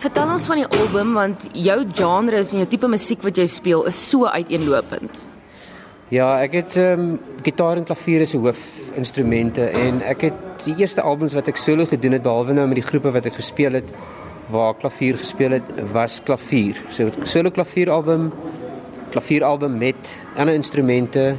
Vertel ons van die album want jou genres en jou tipe musiek wat jy speel is so uiteenlopend. Ja, ek het ehm um, gitaar en klavier as hoofinstrumente en ek het die eerste albums wat ek solo gedoen het behalwe nou met die groepe wat ek gespeel het waar klavier gespeel het was klavier. So solo klavieralbum, klavieralbum met ander instrumente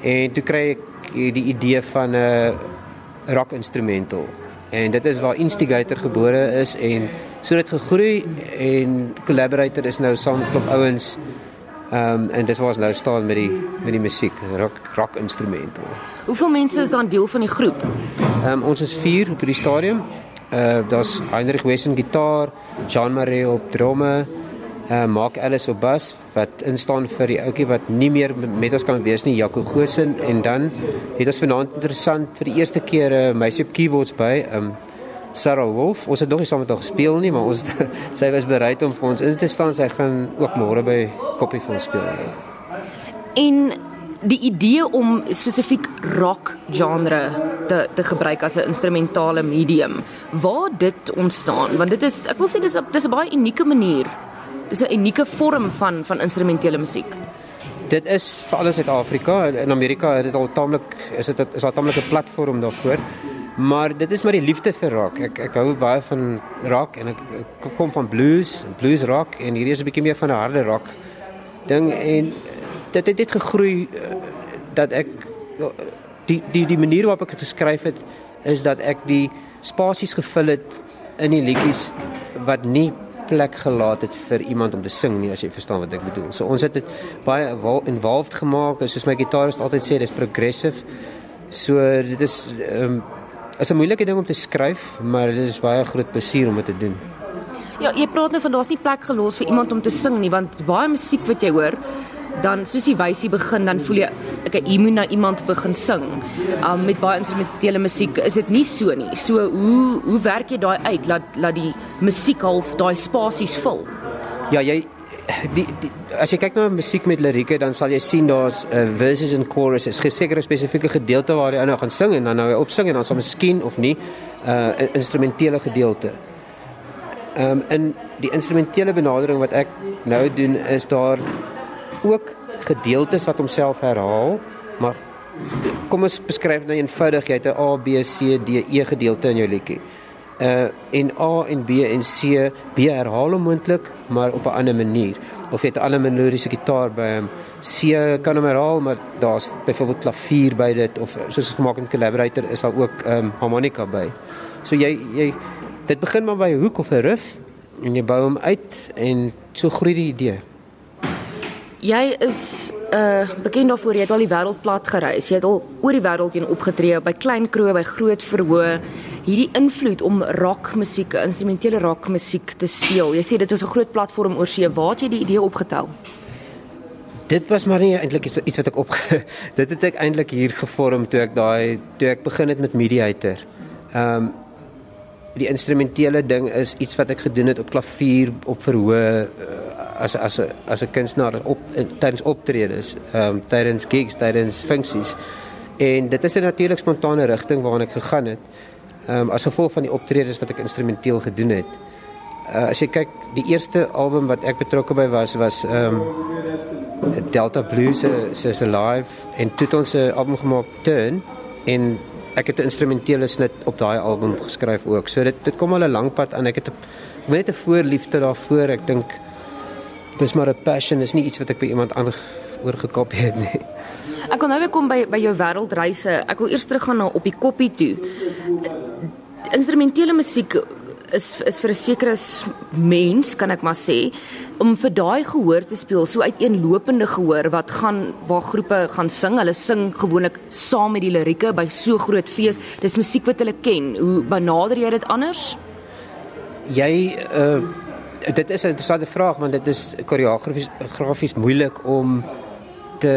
en toe kry ek die idee van 'n uh, rock instrumental. En dit is waar Instigator gebore is en so het gegroei en Collaborator is nou saam met klop ouens Ehm um, en dis waar ons nou staan met die met die musiek, rock rock instrumental. Hoeveel mense is dan deel van die groep? Ehm um, ons is 4 op die stadium. Uh daar's Heinrich Wesen gitaar, Jean-Marie op drome, uh Mark Ellis op bas wat instaan vir die ouetjie wat nie meer met ons kan wees nie, Jaco Gosen en dan het ons vanaand interessant vir die eerste keer 'n uh, meisie op keyboards by. Ehm um, Sarah Wolf. Ons het nog nie saam met haar gespeel nie, maar ons sy was bereid om vir ons in te staan. Sy gaan ook môre by Koppie vir ons speel. En die idee om spesifiek rock genre te te gebruik as 'n instrumentale medium, waar dit ontstaan? Want dit is ek wil sê dis dis 'n baie unieke manier. Dis 'n unieke vorm van van instrumentele musiek. Dit is vir alles Suid-Afrika en in Amerika het dit al taamlik is dit is daar taamlik 'n platform daarvoor. Maar dit is maar die liefde vir rock. Ek ek hou baie van rock en ek, ek kom van blues, blues rock en hierdie is 'n bietjie meer van 'n harde rock ding en dit het dit gegroei eh, dat ek die die die manier waarop ek dit geskryf het is dat ek die spasies gevul het in die liedjies wat nie plek gelaat het vir iemand om te sing nie as jy verstaan wat ek bedoel. So ons het dit baie involved gemaak. Soos my gitarist altyd sê, dis progressive. So dit is ehm um, is 'n moeilike ding om te skryf, maar dit is baie groot plesier om dit te doen. Ja, jy praat nou van daar's nie plek gelos vir iemand om te sing nie, want baie musiek wat jy hoor, dan soos die wysie begin, dan voel jy ek jy moet na iemand begin sing. Um met baie instrumentele musiek is dit nie so nie. So hoe hoe werk jy daai uit laat laat die musiek half daai spasies vul? Ja, jy die, die as jy kyk na musiek met lirieke dan sal jy sien daar's uh, verses en choruses, sekere spesifieke gedeelte waar ou nou gaan sing en dan nou op sing en dan sal miskien of nie 'n uh, instrumentele gedeelte. Ehm um, in die instrumentele benadering wat ek nou doen is daar ook gedeeltes wat homself herhaal, maar kom ons beskryf nou eenvoudig. Jy het 'n A B C D E gedeelte in jou liedjie uh en A en B en C B herhaal hom moontlik maar op 'n ander manier. Of jy het 'n ander melodiese gitaar by hom C kan hom herhaal maar daar's byvoorbeeld klavier by dit of soos gemaak in collaborator is daar ook um harmonika by. So jy jy dit begin maar by 'n hoek of 'n riff en jy bou hom uit en so groei die idee. Jy is uh bekend daarvoor jy het al die wêreld plat gereis. Jy het al oor die wêreld heen opgetree by klein kroe, by groot verhoë. Hierdie invloed om rockmusiek, instrumentele rockmusiek te speel. Jy sê dit is 'n groot platform oor see. Waar het jy die idee opgetel? Dit was maar nie eintlik iets wat ek op dit het ek eintlik hier gevorm toe ek daai toe ek begin het met Mediator. Ehm um, die instrumentele ding is iets wat ek gedoen het op klavier, op verhoë uh, as as 'n as 'n kunstenaar op tydens optredes, ehm um, tydens gigs, tydens funksies. En dit is 'n natuurlik spontane rigting waarna ek gegaan het. Ehm um, as gevolg van die optredes wat ek instrumenteel gedoen het. Uh, as jy kyk, die eerste album wat ek betrokke by was was ehm um, Delta Blues se se live en toe het ons 'n album gemaak Turn en ek het 'n instrumentele snit op daai album geskryf ook. So dit dit kom al 'n lank pad aan. Ek het 'n net 'n voorliefde daarvoor. Ek dink dis maar 'n passion, is nie iets wat ek by iemand aan oorgekop het nie. Ek wil nou weer kom by by jou wêreldreise. Ek wil eers teruggaan na op die koppie toe. Instrumentele musiek is is vir 'n sekere mens, kan ek maar sê, om vir daai gehoor te speel, so uiteenlopende gehoor wat gaan waar groepe gaan sing. Hulle sing gewoonlik saam met die lirieke by so groot fees. Dis musiek wat hulle ken. Hoe benader jy dit anders? Jy uh dit is 'n interessante vraag want dit is koreografies grafies moeilik om te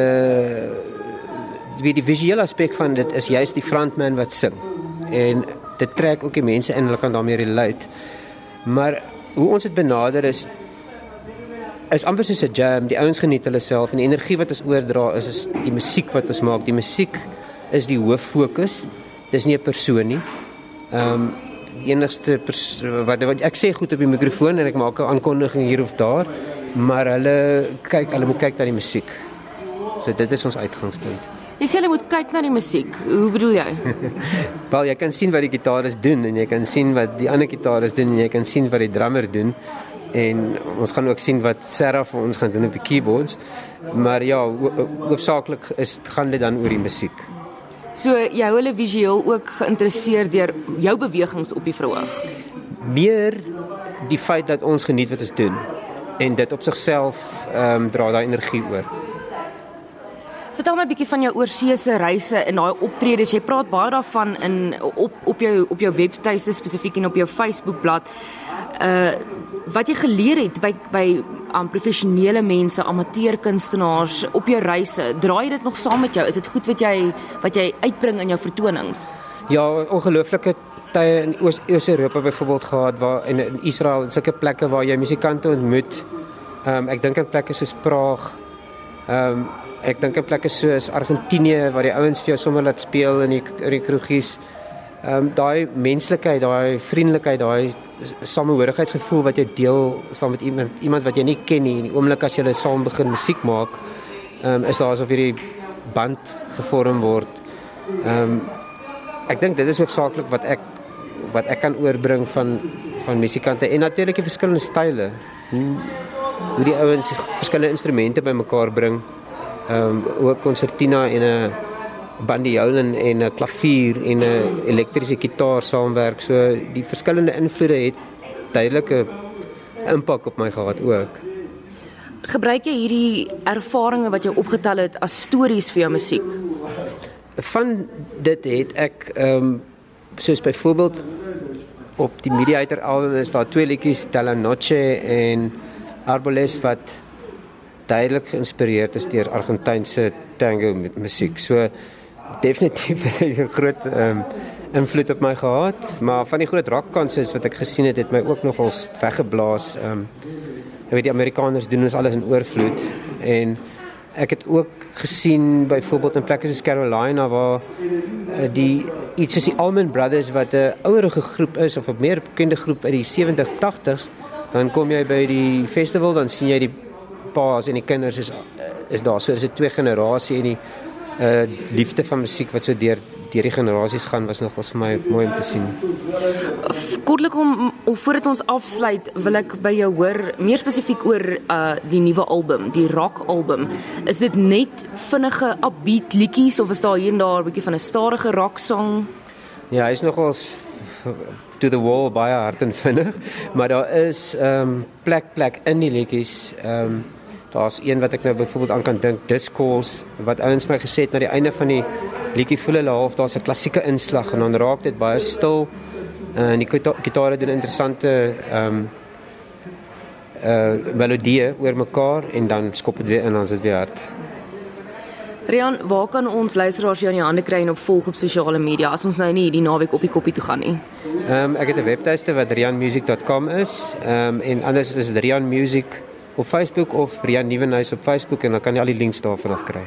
wie die visuele aspek van dit is juist die frontman wat sing en dit trek ook die mense in hulle kan daarmee relate. Maar hoe ons dit benader is is amper soos 'n jam. Die ouens geniet hulle self en die energie wat ons oordra is is die musiek wat ons maak. Die musiek is die hoof fokus dis nie 'n persoon nie. Ehm um, enigste wat, wat ek sê goed op die mikrofoon en ek maak 'n aankondiging hier of daar, maar hulle kyk, hulle moet kyk na die musiek. So dit is ons uitgangspunt. Jy sê hulle moet kyk na die musiek. Hoe bedoel jy? Wel, jy kan sien wat die gitaris doen en jy kan sien wat die ander gitaris doen en jy kan sien wat die drummer doen en ons gaan ook sien wat Sarah vir ons gaan doen op die keyboards. Maar ja, hoofsaaklik is gaan dit dan oor die musiek. So jy hou hulle visueel ook geïnteresseerd deur jou bewegings op die verhoog. Meer die feit dat ons geniet wat ons doen en dit op sigself ehm um, dra daai energie oor. Vertel my 'n bietjie van jou oorseese reise en daai optredes. Jy praat baie daarvan in op op jou op jou webtuiste spesifiek en op jou Facebookblad. Uh wat jy geleer het by by aan professionele mense, amateurkunstenaars op jou reise. Draai jy dit nog saam met jou? Is dit goed wat jy wat jy uitbring in jou vertonings? Ja, ongelooflike tye in Oos-Europa byvoorbeeld gehad waar in, in Israel en sulke plekke waar jy musikante ontmoet. Ehm um, ek dink aan plekke soos Praag. Ehm um, ek dink aan plekke soos Argentinië waar die ouens vir jou sommer laat speel in die in die kroegies. Ehm um, daai menslikheid, daai vriendelikheid, daai samehorigheidsgevoel wat jy deel saam met iemand iemand wat jy nie ken nie in die oomblik as jy saam begin musiek maak um, is daar asof hierdie band gevorm word. Ehm um, ek dink dit is hoofsaaklik wat ek wat ek kan oorbring van van musikante en natuurlik die verskillende style. Hoe hoe die ouens verskillende instrumente bymekaar bring. Ehm um, ook konsertina en 'n bandiolen en 'n klavier en 'n elektriese gitaar saamwerk. So die verskillende invloede het duidelike impak op my gehad ook. Gebruik jy hierdie ervarings wat jy opgetel het as stories vir jou musiek? Van dit het ek ehm um, soos byvoorbeeld op die Mediator album is daar twee liedjies Tella Noche en Arboles wat duidelik geïnspireerd is deur Argentynse tango musiek. So definitief 'n groot ehm um, invloed op my gehad, maar van die groot rockkonserts wat ek gesien het, het my ook nogals weggeblaas. Ehm um, ek weet die Amerikaners doen ons alles in oorvloed en ek het ook gesien byvoorbeeld in plekke soos Carolina waar uh, die iets soos die Allman Brothers wat 'n ouerige groep is of 'n meer bekende groep uit die 70 80s, dan kom jy by die festival dan sien jy die paas en die kinders is is daar so is dit twee generasie en die uh liefde van musiek wat so deur deur die generasies gaan was nog vir my mooi om te sien. Kortlik om om voordat ons afsluit, wil ek by jou hoor meer spesifiek oor uh die nuwe album, die rock album. Is dit net vinnige upbeat liedjies of is daar hier en daar 'n bietjie van 'n stadige rock song? Ja, hy's nogals to the wall baie hard en vinnig, maar daar is ehm um, plek plek in die liedjies ehm um, Daar's een wat ek nou byvoorbeeld aan kan dink, Discourse wat ouens my gesê het na die einde van die liedjie voel hulle half daar's 'n klassieke inslag en dan raak dit baie stil. Uh, en die gitare doen interessante ehm um, uh melodieë oor mekaar en dan skop dit weer in ons dit weer hard. Rian, waar kan ons luisteraars jou in die hande kry en op volg op sosiale media as ons nou nie hierdie naweek op die koppie toe gaan nie? Ehm um, ek het 'n webtuiste wat rianmusic.com is. Ehm um, en anders is dit rianmusic.com op Facebook of Rian Nieuwenhuis op Facebook en dan kan jy al die links daarvan af kry.